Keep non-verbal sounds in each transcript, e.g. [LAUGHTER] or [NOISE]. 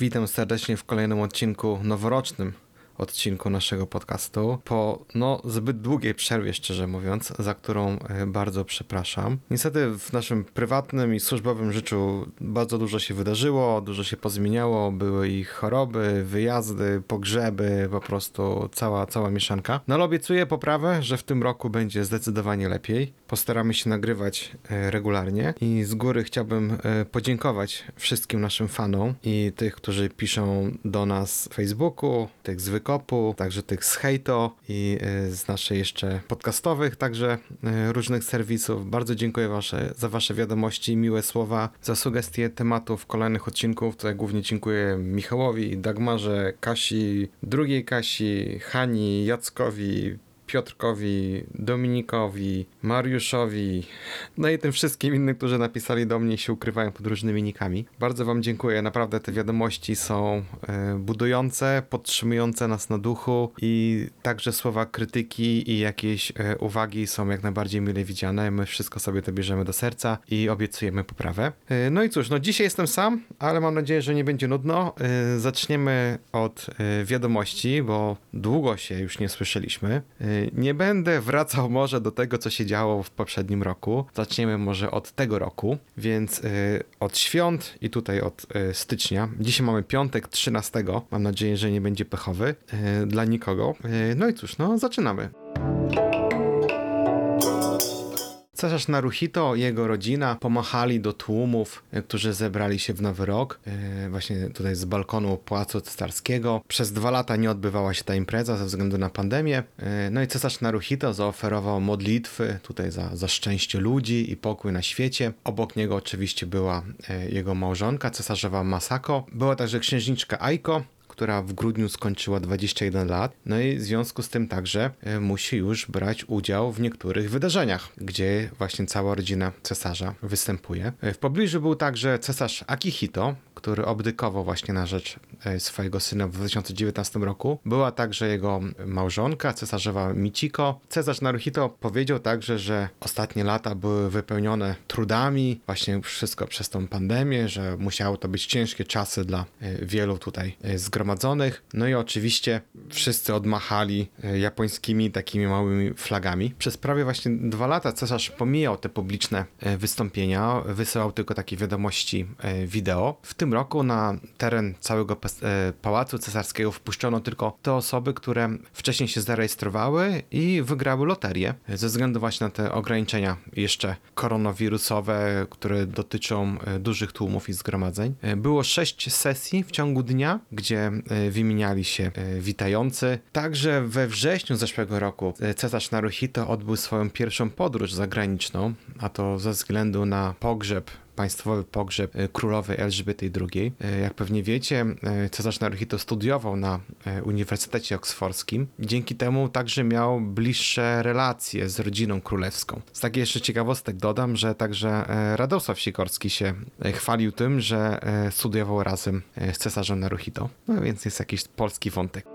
Witam serdecznie w kolejnym odcinku noworocznym odcinku naszego podcastu. Po no, zbyt długiej przerwie, szczerze mówiąc, za którą e, bardzo przepraszam. Niestety w naszym prywatnym i służbowym życiu bardzo dużo się wydarzyło, dużo się pozmieniało. Były i choroby, wyjazdy, pogrzeby, po prostu cała, cała mieszanka. No ale obiecuję poprawę, że w tym roku będzie zdecydowanie lepiej. Postaramy się nagrywać e, regularnie i z góry chciałbym e, podziękować wszystkim naszym fanom i tych, którzy piszą do nas w Facebooku, tych zwykłych Kopu, także tych z Hejto i y, z naszych jeszcze podcastowych, także różnych serwisów. Bardzo dziękuję wasze, za wasze wiadomości, miłe słowa, za sugestie tematów kolejnych odcinków. Tutaj głównie dziękuję Michałowi, Dagmarze, Kasi, drugiej Kasi, Hani, Jackowi, Piotrkowi, Dominikowi, Mariuszowi, no i tym wszystkim innym, którzy napisali do mnie i się ukrywają pod różnymi nikami. Bardzo Wam dziękuję, naprawdę te wiadomości są e, budujące, podtrzymujące nas na duchu i także słowa krytyki i jakieś e, uwagi są jak najbardziej mile widziane. My wszystko sobie to bierzemy do serca i obiecujemy poprawę. E, no i cóż, no dzisiaj jestem sam, ale mam nadzieję, że nie będzie nudno. Zaczniemy od wiadomości, bo długo się już nie słyszeliśmy. Nie będę wracał może do tego, co się działo w poprzednim roku. Zaczniemy może od tego roku, więc y, od świąt i tutaj od y, stycznia. Dzisiaj mamy piątek 13. Mam nadzieję, że nie będzie pechowy y, dla nikogo. no i cóż, no zaczynamy. Cesarz Naruhito i jego rodzina pomachali do tłumów, e, którzy zebrali się w Nowy Rok, e, właśnie tutaj z balkonu Pałacu Cesarskiego. Przez dwa lata nie odbywała się ta impreza ze względu na pandemię. E, no i cesarz Naruhito zaoferował modlitwy tutaj za, za szczęście ludzi i pokój na świecie. Obok niego oczywiście była jego małżonka, cesarzowa Masako. Była także księżniczka Aiko, która w grudniu skończyła 21 lat, no i w związku z tym także e, musi już brać udział w niektórych wydarzeniach, gdzie właśnie cała rodzina cesarza występuje. E, w pobliżu był także cesarz Akihito, który obdykował właśnie na rzecz e, swojego syna w 2019 roku. Była także jego małżonka, cesarzowa Michiko. Cesarz Naruhito powiedział także, że ostatnie lata były wypełnione trudami, właśnie wszystko przez tą pandemię, że musiały to być ciężkie czasy dla wielu tutaj zgromadzonych zgromadzonych. No i oczywiście wszyscy odmachali e, japońskimi takimi małymi flagami. Przez prawie właśnie dwa lata cesarz pomijał te publiczne e, wystąpienia, wysyłał tylko takie wiadomości e, wideo. W tym roku na teren całego pałacu cesarskiego wpuszczono tylko te osoby, które wcześniej się zarejestrowały i wygrały loterię. Ze względu właśnie na te ograniczenia jeszcze koronawirusowe, które dotyczą dużych tłumów i zgromadzeń. Było sześć sesji w ciągu dnia, gdzie E, wymieniali się e, witający. Także we wrześniu zeszłego roku e, cesarz Naruhito odbył swoją pierwszą podróż zagraniczną, a to ze względu na pogrzeb państwowy pogrzeb królowej Elżbiety II. Jak pewnie wiecie, cesarz Naruhito studiował na Uniwersytecie Oksfordzkim. Dzięki temu także miał bliższe relacje z rodziną królewską. Z takiej jeszcze ciekawostek dodam, że także Radosław Sikorski się chwalił tym, że studiował razem z cesarzem Naruhito. No więc jest jakiś polski wątek.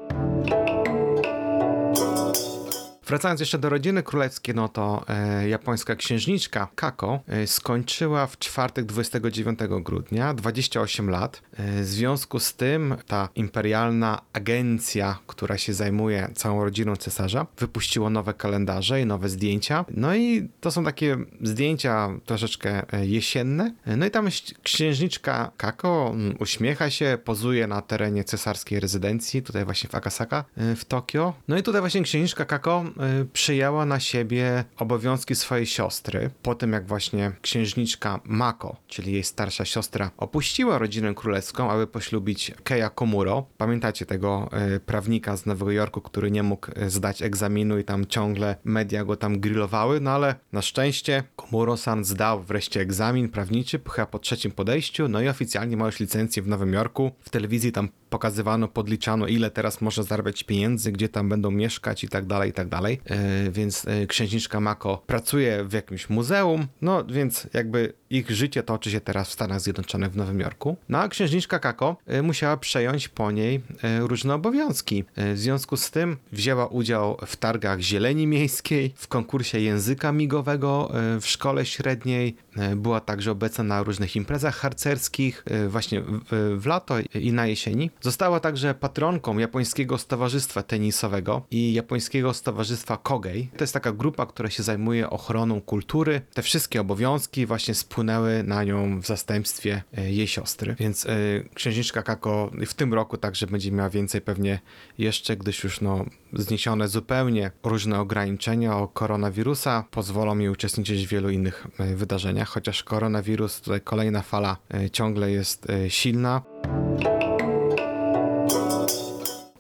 Wracając jeszcze do rodziny królewskiej, no to e, japońska księżniczka Kako e, skończyła w czwartek 29 grudnia 28 lat. E, w związku z tym ta imperialna agencja, która się zajmuje całą rodziną cesarza, wypuściła nowe kalendarze i nowe zdjęcia. No i to są takie zdjęcia troszeczkę e, jesienne. E, no i tam księżniczka Kako mm, uśmiecha się, pozuje na terenie cesarskiej rezydencji, tutaj właśnie w Akasaka e, w Tokio. No i tutaj właśnie księżniczka Kako przyjęła na siebie obowiązki swojej siostry, po tym jak właśnie księżniczka Mako, czyli jej starsza siostra, opuściła rodzinę królewską, aby poślubić Keia Komuro. Pamiętacie tego y, prawnika z Nowego Jorku, który nie mógł y, zdać egzaminu i tam ciągle media go tam grillowały, no ale na szczęście Komuro-san zdał wreszcie egzamin prawniczy, chyba po trzecim podejściu, no i oficjalnie ma już licencję w Nowym Jorku. W telewizji tam pokazywano, podliczano, ile teraz może zarabiać pieniędzy, gdzie tam będą mieszkać i tak dalej, i tak dalej. Dalej, e, więc e, księżniczka Mako pracuje w jakimś muzeum, no więc jakby ich życie toczy się teraz w Stanach Zjednoczonych w Nowym Jorku. No a księżniczka Kako musiała przejąć po niej różne obowiązki. W związku z tym wzięła udział w targach zieleni miejskiej, w konkursie języka migowego w szkole średniej, była także obecna na różnych imprezach harcerskich, właśnie w, lato i na jesieni. Została także patronką japońskiego stowarzystwa tenisowego i japońskiego stowarzystwa Kogei. To jest taka grupa, która się zajmuje ochroną kultury. Te wszystkie obowiązki właśnie spłynęły na nią w zastępstwie e, jej siostry. Więc e, księżniczka Kako w tym roku także będzie miała więcej pewnie jeszcze, gdyż już no zniesione zupełnie różne ograniczenia o koronawirusa pozwolą jej uczestniczyć w wielu innych e, wydarzeniach, chociaż koronawirus, tutaj kolejna fala ciągle jest silna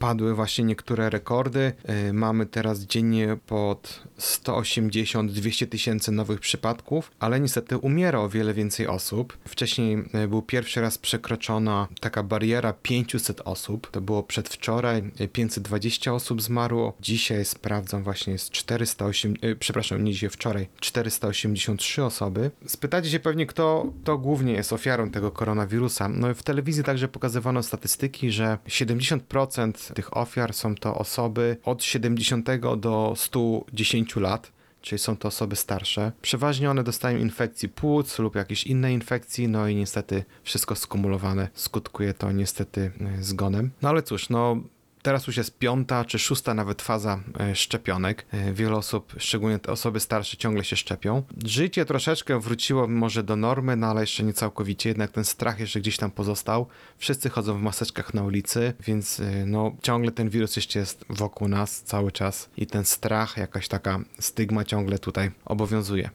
padły właśnie niektóre rekordy. Y, mamy teraz dziennie pod 180-200 tysięcy nowych przypadków, ale niestety umiera o wiele więcej osób. Wcześniej y, był pierwszy raz przekroczona taka bariera 500 osób. To było przedwczoraj. 520 y, osób zmarło. Dzisiaj sprawdzam właśnie jest 408, przepraszam, nie dzisiaj, wczoraj 483 osoby. Spytacie się pewnie, kto to głównie jest ofiarą tego koronawirusa. No w telewizji także pokazywano statystyki, że 70% tych ofiar są to osoby od 70 do 110 lat czyli są to osoby starsze. Przeważnie one dostają infekcji płuc lub jakiejś innej infekcji, no i niestety wszystko skumulowane skutkuje to niestety e, zgonem. No ale cóż, no Teraz już jest piąta czy szósta nawet faza e, szczepionek. E, wiele osób, szczególnie osoby starsze, ciągle się szczepią. Życie troszeczkę wróciło może do normy, no ale jeszcze nie całkowicie, jednak ten strach jeszcze gdzieś tam pozostał. Wszyscy chodzą w maseczkach na ulicy, więc e, no ciągle ten wirus jeszcze jest wokół nas cały czas i ten strach, jakaś taka stygma ciągle tutaj obowiązuje.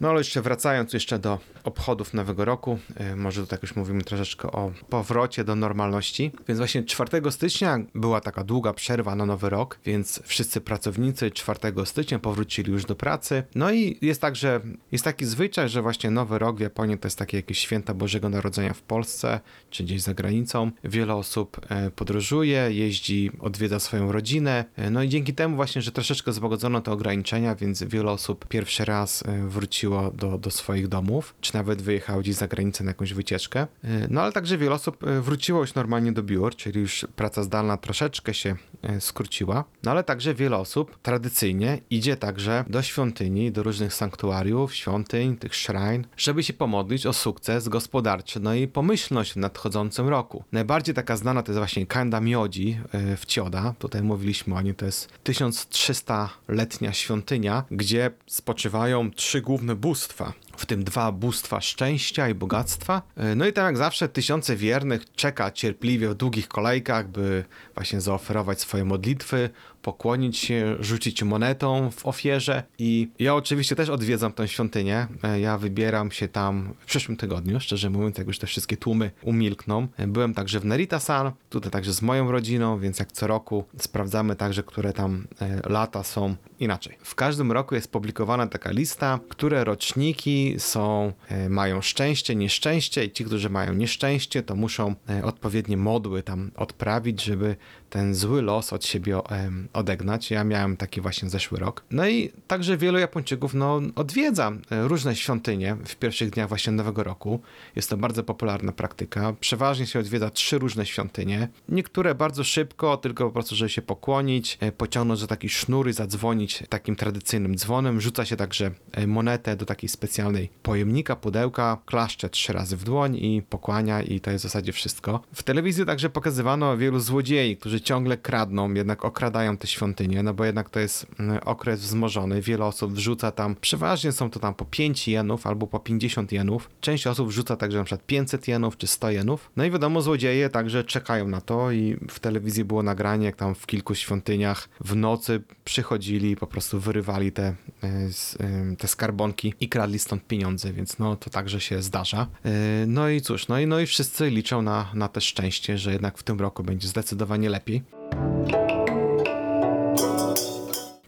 No ale jeszcze wracając jeszcze do obchodów Nowego Roku, e, może tutaj już mówimy troszeczkę o powrocie do normalności. Więc właśnie 4 stycznia była taka długa przerwa na Nowy Rok, więc wszyscy pracownicy 4 stycznia powrócili już do pracy. No i jest tak, że jest taki zwyczaj, że właśnie Nowy Rok w Japonii to jest takie jakieś święta Bożego Narodzenia w Polsce, czy gdzieś za granicą. Wiele osób e, podróżuje, jeździ, odwiedza swoją rodzinę. E, no i dzięki temu właśnie, że troszeczkę złagodzono te ograniczenia, więc wiele osób pierwszy raz wróciło wróciło do, do swoich domów, czy nawet wyjechało gdzieś za granicę na jakąś wycieczkę. E, no ale także wiele osób e, wróciło już normalnie do biur, czyli już praca zdalna troszeczkę się e, skróciła. No ale także wiele osób tradycyjnie idzie także do świątyni, do różnych sanktuariów, świątyń, tych shrine, żeby się pomodlić o sukces gospodarczy, no i pomyślność w nadchodzącym roku. Najbardziej taka znana to jest właśnie Kanda Miodzi w Cioda. Tutaj mówiliśmy o niej, to jest 1300-letnia świątynia, gdzie spoczywają trzy główne bóstwa, w tym dwa bóstwa szczęścia i bogactwa. E, no i tam jak zawsze tysiące wiernych czeka cierpliwie w długich kolejkach, by właśnie zaoferować swoje modlitwy, pokłonić się, rzucić monetą w ofierze i ja oczywiście też odwiedzam tę świątynię. E, ja wybieram się tam w przyszłym tygodniu, szczerze mówiąc, jak już te wszystkie tłumy umilkną. E, byłem także w Nerita-san, tutaj także z moją rodziną, więc jak co roku sprawdzamy także, które tam lata są inaczej. W każdym roku jest publikowana taka lista, które roczniki są, e, mają szczęście, nieszczęście i ci, którzy mają nieszczęście, to muszą e, odpowiednie modły tam odprawić, żeby ten zły los od siebie odegnać. Ja miałem taki właśnie zeszły rok. No i także wielu Japończyków no, odwiedza e, różne świątynie w pierwszych dniach właśnie Nowego Roku. Jest to bardzo popularna praktyka. Przeważnie się odwiedza trzy różne świątynie. Niektóre bardzo szybko, tylko po prostu, żeby się pokłonić, pociągnąć za taki sznur i zadzwonić takim tradycyjnym dzwonem. Rzuca się także monetę do takiej specjalnej pojemnika, pudełka, klaszcze trzy razy w dłoń i pokłania i to jest w zasadzie wszystko. W telewizji także pokazywano wielu złodziei, którzy ciągle kradną, jednak okradają te świątynie, no bo jednak to jest mm, okres wzmożony, wiele osób wrzuca tam, przeważnie są to tam po 5 jenów albo po 50 jenów. Część osób wrzuca także na przykład 500 jenów czy 100 jenów. No i wiadomo, złodzieje także czekają na to i w telewizji było nagranie, jak tam w kilku świątyniach w nocy przychodzili po prostu wyrywali te, e, te skarbonki i kradli stąd pieniądze, więc no to także się zdarza. E, no i cóż, no i, no i wszyscy liczą na, na te szczęście, że jednak w tym roku będzie zdecydowanie lepiej. lepiej.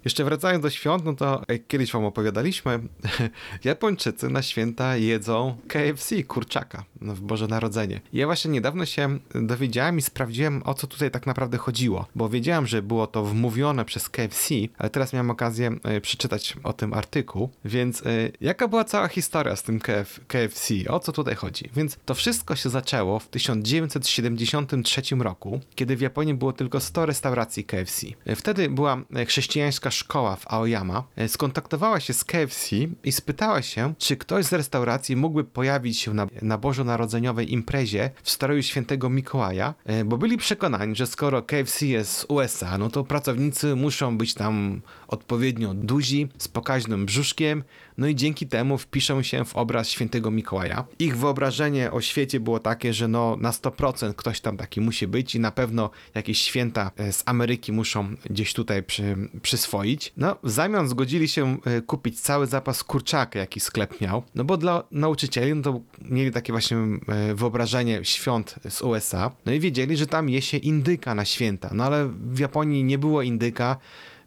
Jeszcze wracając do świąt, no to jak kiedyś wam opowiadaliśmy, [LAUGHS] Japończycy na święta jedzą KFC, kurczaka w Boże Narodzenie. Ja właśnie niedawno się dowiedziałem i sprawdziłem, o co tutaj tak naprawdę chodziło, bo wiedziałem, że było to wmówione przez KFC, ale teraz miałem okazję e, przeczytać o tym artykuł, więc e, jaka była cała historia z tym KF, KFC, o co tutaj chodzi? Więc to wszystko się zaczęło w 1973 roku, kiedy w Japonii było tylko 100 restauracji KFC. E, wtedy była chrześcijańska szkoła w Aoyama, skontaktowała się z KFC i spytała się, czy ktoś z restauracji mógłby pojawić się na, na bożonarodzeniowej imprezie w stroju świętego Mikołaja, bo byli przekonani, że skoro KFC jest z USA, no to pracownicy muszą być tam odpowiednio duzi, z pokaźnym brzuszkiem, no i dzięki temu wpiszą się w obraz świętego Mikołaja. Ich wyobrażenie o świecie było takie, że no na 100% ktoś tam taki musi być i na pewno jakieś święta e, z Ameryki muszą gdzieś tutaj przy, przyswoić. No w zamian zgodzili się e, kupić cały zapas kurczaka, jaki sklep miał, no bo dla nauczycieli no to mieli takie właśnie e, wyobrażenie świąt z USA, no i wiedzieli, że tam je się indyka na święta, no ale w Japonii nie było indyka,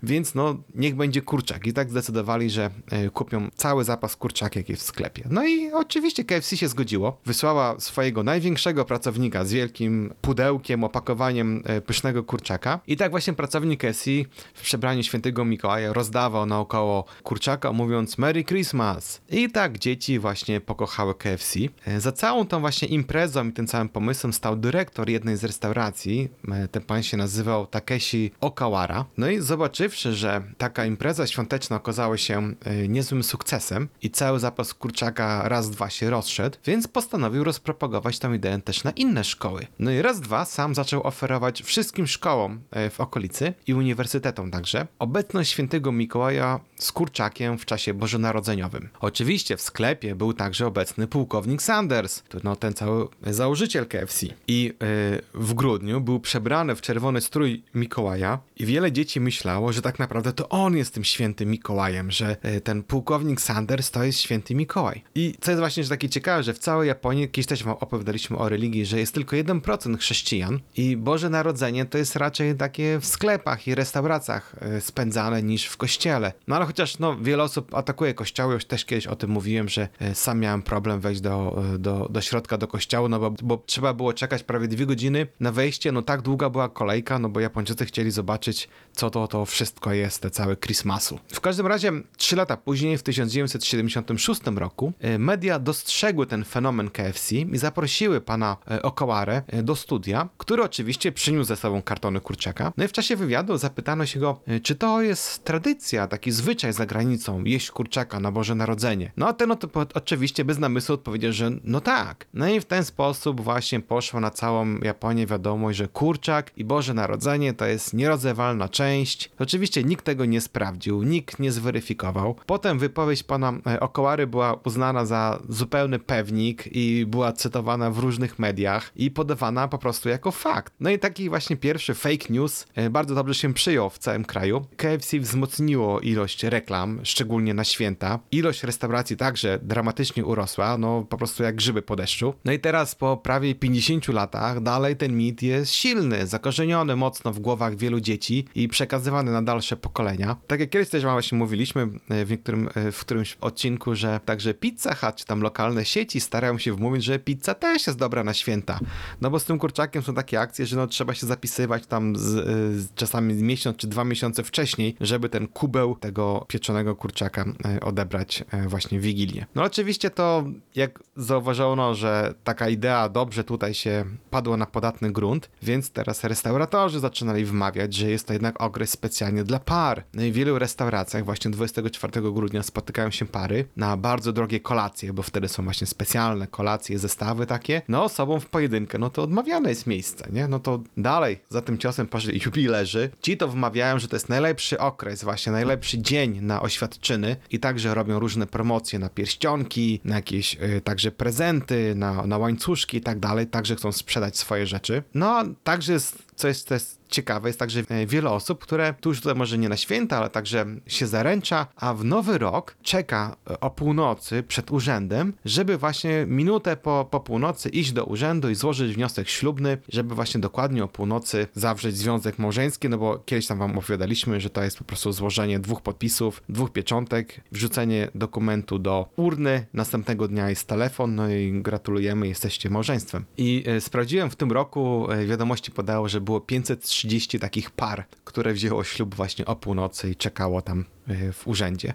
więc no niech będzie kurczak. I tak zdecydowali, że e, kupią cały zapas kurczaka, jaki jest w sklepie. No i oczywiście KFC się zgodziło. Wysłała swojego największego pracownika z wielkim pudełkiem, opakowaniem e, pysznego kurczaka. I tak właśnie pracownik KFC w przebraniu świętego Mikołaja rozdawał naokoło kurczaka, mówiąc Merry Christmas. I tak dzieci właśnie pokochały KFC. E, za całą tą właśnie imprezą i tym całym pomysłem stał dyrektor jednej z restauracji. Ten pan się nazywał Takeshi Okawara. No i zobaczywszy, zważywszy, że taka impreza świąteczna okazała się e, niezłym sukcesem i cały zapas kurczaka raz, dwa się rozszedł, więc postanowił rozpropagować tę ideę też na inne szkoły. No i raz, dwa sam zaczął oferować wszystkim szkołom e, w okolicy i uniwersytetom także obecność świętego Mikołaja z kurczakiem w czasie bożonarodzeniowym. Oczywiście w sklepie był także obecny pułkownik Sanders, no ten cały założyciel KFC. I yy, w grudniu był przebrany w czerwony strój Mikołaja i wiele dzieci myślało, że tak naprawdę to on jest tym świętym Mikołajem, że yy, ten pułkownik Sanders to jest święty Mikołaj. I co jest właśnie takie ciekawe, że w całej Japonii, kiedyś też wam opowiadaliśmy o religii, że jest tylko 1% chrześcijan i Boże Narodzenie to jest raczej takie w sklepach i restauracjach yy, spędzane niż w kościele. No ale chociaż no, wiele osób atakuje kościoły, już też kiedyś o tym mówiłem, że e, sam miałem problem wejść do, e, do, do środka, do kościoła, no bo, bo trzeba było czekać prawie dwie godziny na wejście, no tak długa była kolejka, no bo Japończycy chcieli zobaczyć, co to, to wszystko jest, te całe Christmasu. W każdym razie, trzy lata później, w 1976 roku, e, media dostrzegły ten fenomen KFC i zaprosiły pana Okaware do studia, który oczywiście przyniósł ze sobą kartony kurczaka. No i w czasie wywiadu zapytano się go, czy to jest tradycja, taki zwyczaj, za granicą jeść kurczaka na Boże Narodzenie. No a ten oczywiście bez namysłu odpowiedział, że no tak. No i w ten sposób właśnie poszła na całą Japonię wiadomość, że kurczak i Boże Narodzenie to jest nierozewalna część. Oczywiście nikt tego nie sprawdził, nikt nie zweryfikował. Potem wypowiedź pana e, Okołary była uznana za zupełny pewnik i była cytowana w różnych mediach i podawana po prostu jako fakt. No i taki właśnie pierwszy fake news e, bardzo dobrze się przyjął w całym kraju. KFC wzmocniło ilość reklam, szczególnie na święta. Ilość restauracji także dramatycznie urosła, no po prostu jak grzyby po deszczu. No i teraz po prawie 50 latach dalej ten mit jest silny, zakorzeniony mocno w głowach wielu dzieci i przekazywany na dalsze pokolenia. Tak jak kiedyś też właśnie mówiliśmy e, w niektórym, e, w którymś odcinku, że także Pizza Hut czy tam lokalne sieci starają się wmówić, że pizza też jest dobra na święta. No bo z tym kurczakiem są takie akcje, że no trzeba się zapisywać tam z, e, z czasami miesiąc czy dwa miesiące wcześniej, żeby ten kubeł tego pieczonego kurczaka odebrać właśnie w Wigilię. No oczywiście to, jak zauważono, że taka idea dobrze tutaj się padła na podatny grunt, więc teraz restauratorzy zaczynali wmawiać, że jest to jednak okres specjalnie dla par. No w wielu restauracjach właśnie 24 grudnia spotykają się pary na bardzo drogie kolacje, bo wtedy są właśnie specjalne kolacje, zestawy takie. No osobom w pojedynkę, no to odmawiane jest miejsce, nie? No to dalej za tym ciosem poszli jubilerzy. Ci to wmawiają, że to jest najlepszy okres, właśnie najlepszy dzień na oświadczyny i także robią różne promocje na pierścionki, na jakieś y, także prezenty, na, na łańcuszki i tak dalej, także chcą sprzedać swoje rzeczy. No, także jest co jest też ciekawe, jest także e, wiele osób, które tu już tutaj może nie na święta, ale także się zaręcza, a w nowy rok czeka e, o północy przed urzędem, żeby właśnie minutę po, po północy iść do urzędu i złożyć wniosek ślubny, żeby właśnie dokładnie o północy zawrzeć związek małżeński, no bo kiedyś tam wam opowiadaliśmy, że to jest po prostu złożenie dwóch podpisów, dwóch pieczątek, wrzucenie dokumentu do urny, następnego dnia jest telefon, no i gratulujemy, jesteście małżeństwem. I e, sprawdziłem w tym roku, wiadomości podało, że było 530 takich par, które wzięło ślub właśnie o północy i czekało tam e, w urzędzie.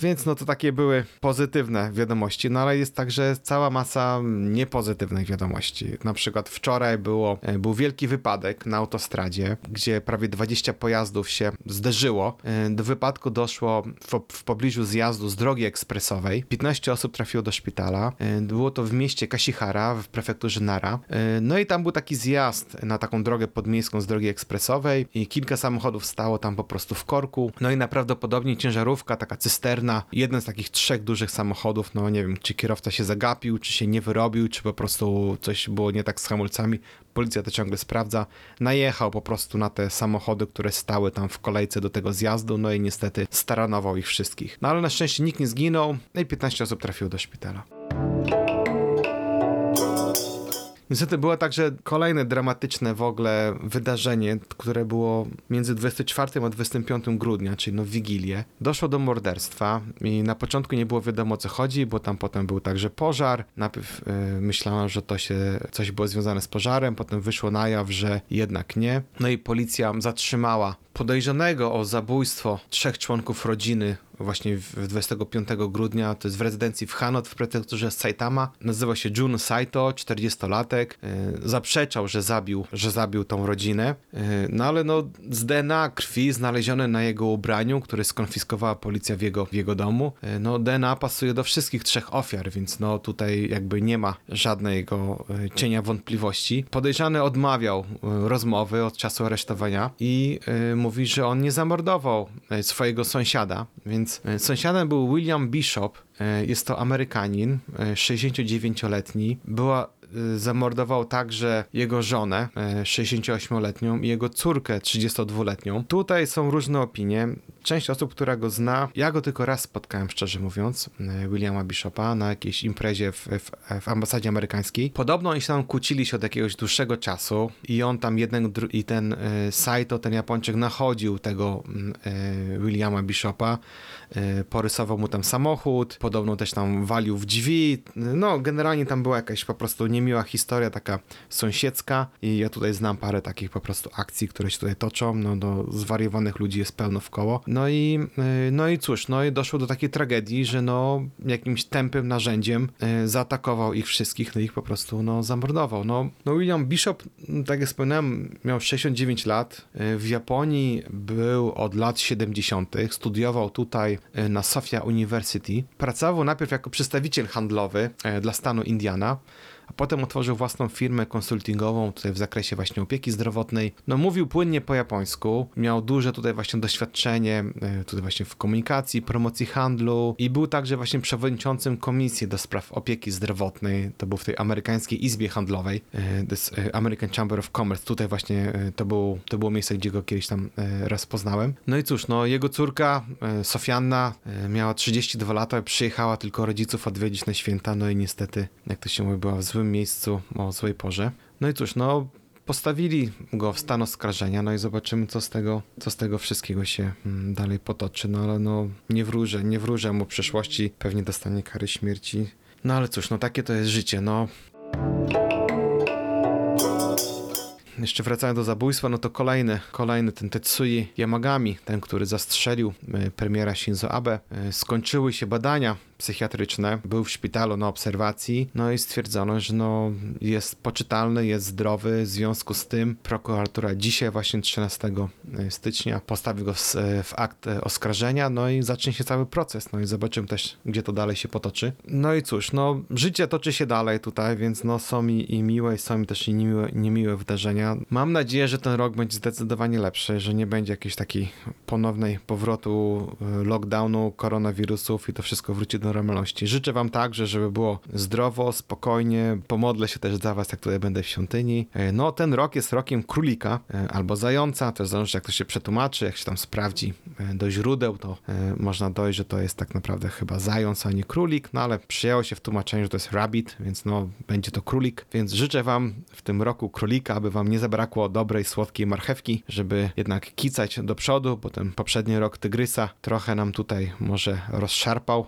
Więc no to takie były pozytywne wiadomości, no ale jest także cała masa niepozytywnych wiadomości. Na przykład wczoraj było, e, był wielki wypadek na autostradzie, gdzie prawie 20 pojazdów się zderzyło. E, do wypadku doszło w, w pobliżu zjazdu z drogi ekspresowej. 15 osób trafiło do szpitala. E, było to w mieście Kasihara w prefekturze Nara. No i tam był taki zjazd na taką drogę podmiejską z drogi ekspresowej i kilka samochodów stało tam po prostu w korku. No i najprawdopodobniej ciężarówka, taka cysterna jeden z takich trzech dużych samochodów, no nie wiem, czy kierowca się zagapił, czy się nie wyrobił, czy po prostu coś było nie tak z hamulcami. Policja to ciągle sprawdza. Najechał po prostu na te samochody, które stały tam w kolejce do tego zjazdu, no i niestety staranował ich wszystkich. No ale na szczęście nikt nie zginął, no i 15 osób trafiło do szpitala. Niestety było także kolejne dramatyczne w ogóle wydarzenie, które było między 24 a 25 grudnia, czyli no Wigilię. Doszło do morderstwa i na początku nie było wiadomo o co chodzi, bo tam potem był także pożar. Najpierw yy, myślano, że to się coś było związane z pożarem, potem wyszło na jaw, że jednak nie. No i policja zatrzymała podejrzanego o zabójstwo trzech członków rodziny właśnie 25 grudnia, to jest w rezydencji w Hanot w prefekturze Saitama. Nazywa się Jun Saito, 40-latek. E, zaprzeczał, że zabił, że zabił tą rodzinę. E, no ale no z DNA krwi znalezione na jego ubraniu, które skonfiskowała policja w jego, w jego domu, e, no DNA pasuje do wszystkich trzech ofiar, więc no tutaj jakby nie ma żadnego cienia wątpliwości. Podejrzany odmawiał rozmowy od czasu aresztowania i mówi, że on nie zamordował swojego sąsiada, więc więc e, sąsiadem był William Bishop, e, jest to Amerykanin, 69-letni. E, Była zamordował także jego żonę, 68-letnią, i jego córkę, 32-letnią. Tutaj są różne opinie. Część osób, która go zna, ja go tylko raz spotkałem, szczerze mówiąc, Williama Bishopa, na jakiejś imprezie w, w, w ambasadzie amerykańskiej. Podobno oni się tam kłócili się od jakiegoś dłuższego czasu i on tam jeden i ten Saito, ten Japończyk, nachodził tego Williama Bishopa, porysował mu tam samochód, podobno też tam walił w drzwi. No, generalnie tam była jakaś po prostu niemiła historia, taka sąsiedzka i ja tutaj znam parę takich po prostu akcji, które się tutaj toczą. No, do zwariowanych ludzi jest pełno w koło. No i, y, no i cóż, no i doszło do takiej tragedii, że no jakimś tępym narzędziem y, zaatakował ich wszystkich, no ich po prostu no zamordował. No, no William Bishop, tak jak wspomniałem, miał 69 lat. Y, w Japonii był od lat 70., studiował tutaj na Sofia University. Pracował najpierw jako przedstawiciel handlowy dla stanu Indiana, potem otworzył własną firmę konsultingową tutaj w zakresie właśnie opieki zdrowotnej. No mówił płynnie po japońsku, miał duże tutaj właśnie doświadczenie e, tutaj właśnie w komunikacji, promocji handlu i był także właśnie przewodniczącym komisji do spraw opieki zdrowotnej. To był w tej amerykańskiej izbie handlowej, e, e, American Chamber of Commerce. Tutaj właśnie to, był, to było miejsce, gdzie go kiedyś tam raz poznałem. No i cóż, no jego córka Sofianna miała 32 lata, przyjechała tylko rodziców odwiedzić na święta, no i niestety, jak to się mówi, była w złym miejscu o złej porze. No i cóż, no postawili go w stan oskarżenia, no i zobaczymy, co z tego, co z tego wszystkiego się mm, dalej potoczy. No ale no nie wróżę, nie wróżę mu przyszłości, pewnie dostanie kary śmierci. No ale cóż, no takie to jest życie, no. Jeszcze wracając do zabójstwa, no to kolejny, kolejny ten Tetsui Yamagami, ten, który zastrzelił e, premiera Shinzo Abe. E, skończyły się badania psychiatryczne, był w szpitalu na obserwacji, no i stwierdzono, że no jest poczytalny, jest zdrowy, w związku z tym prokuratura dzisiaj właśnie 13 e, stycznia postawi go w, e, akt e, oskarżenia, no i zacznie się cały proces, no i zobaczymy też, gdzie to dalej się potoczy. No i cóż, no życie toczy się dalej tutaj, więc no są mi i miłe, i są mi też i niemiłe, niemiłe wydarzenia. Mam nadzieję, że ten rok będzie zdecydowanie lepszy, że nie będzie jakiejś takiej ponownej powrotu lockdownu, koronawirusów i to wszystko wróci do normalności. Życzę wam także, żeby było zdrowo, spokojnie. Pomodlę się też za was, jak tutaj będę w świątyni. E, No, ten rok jest rokiem królika e, albo zająca, też zależy jak to się przetłumaczy, jak się tam sprawdzi e, do źródeł, to można dojść, że to jest tak naprawdę chyba zając, a nie królik, no ale przyjęło się w tłumaczeniu, że to jest rabbit, więc no, będzie to królik. Więc życzę wam w tym roku królika, aby wam nie zabrakło dobrej, słodkiej marchewki, żeby jednak kicać do przodu, bo ten poprzedni rok tygrysa trochę nam tutaj może rozszarpał,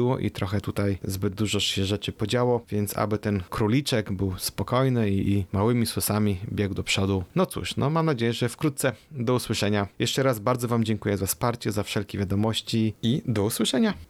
pomącił i trochę tutaj zbyt dużo się rzeczy podziało, więc aby ten króliczek był spokojny i, i małymi słosami biegł do przodu. No cóż, no mam nadzieję, że wkrótce do usłyszenia. Jeszcze raz bardzo wam dziękuję za wsparcie, za wszelkie wiadomości i do usłyszenia.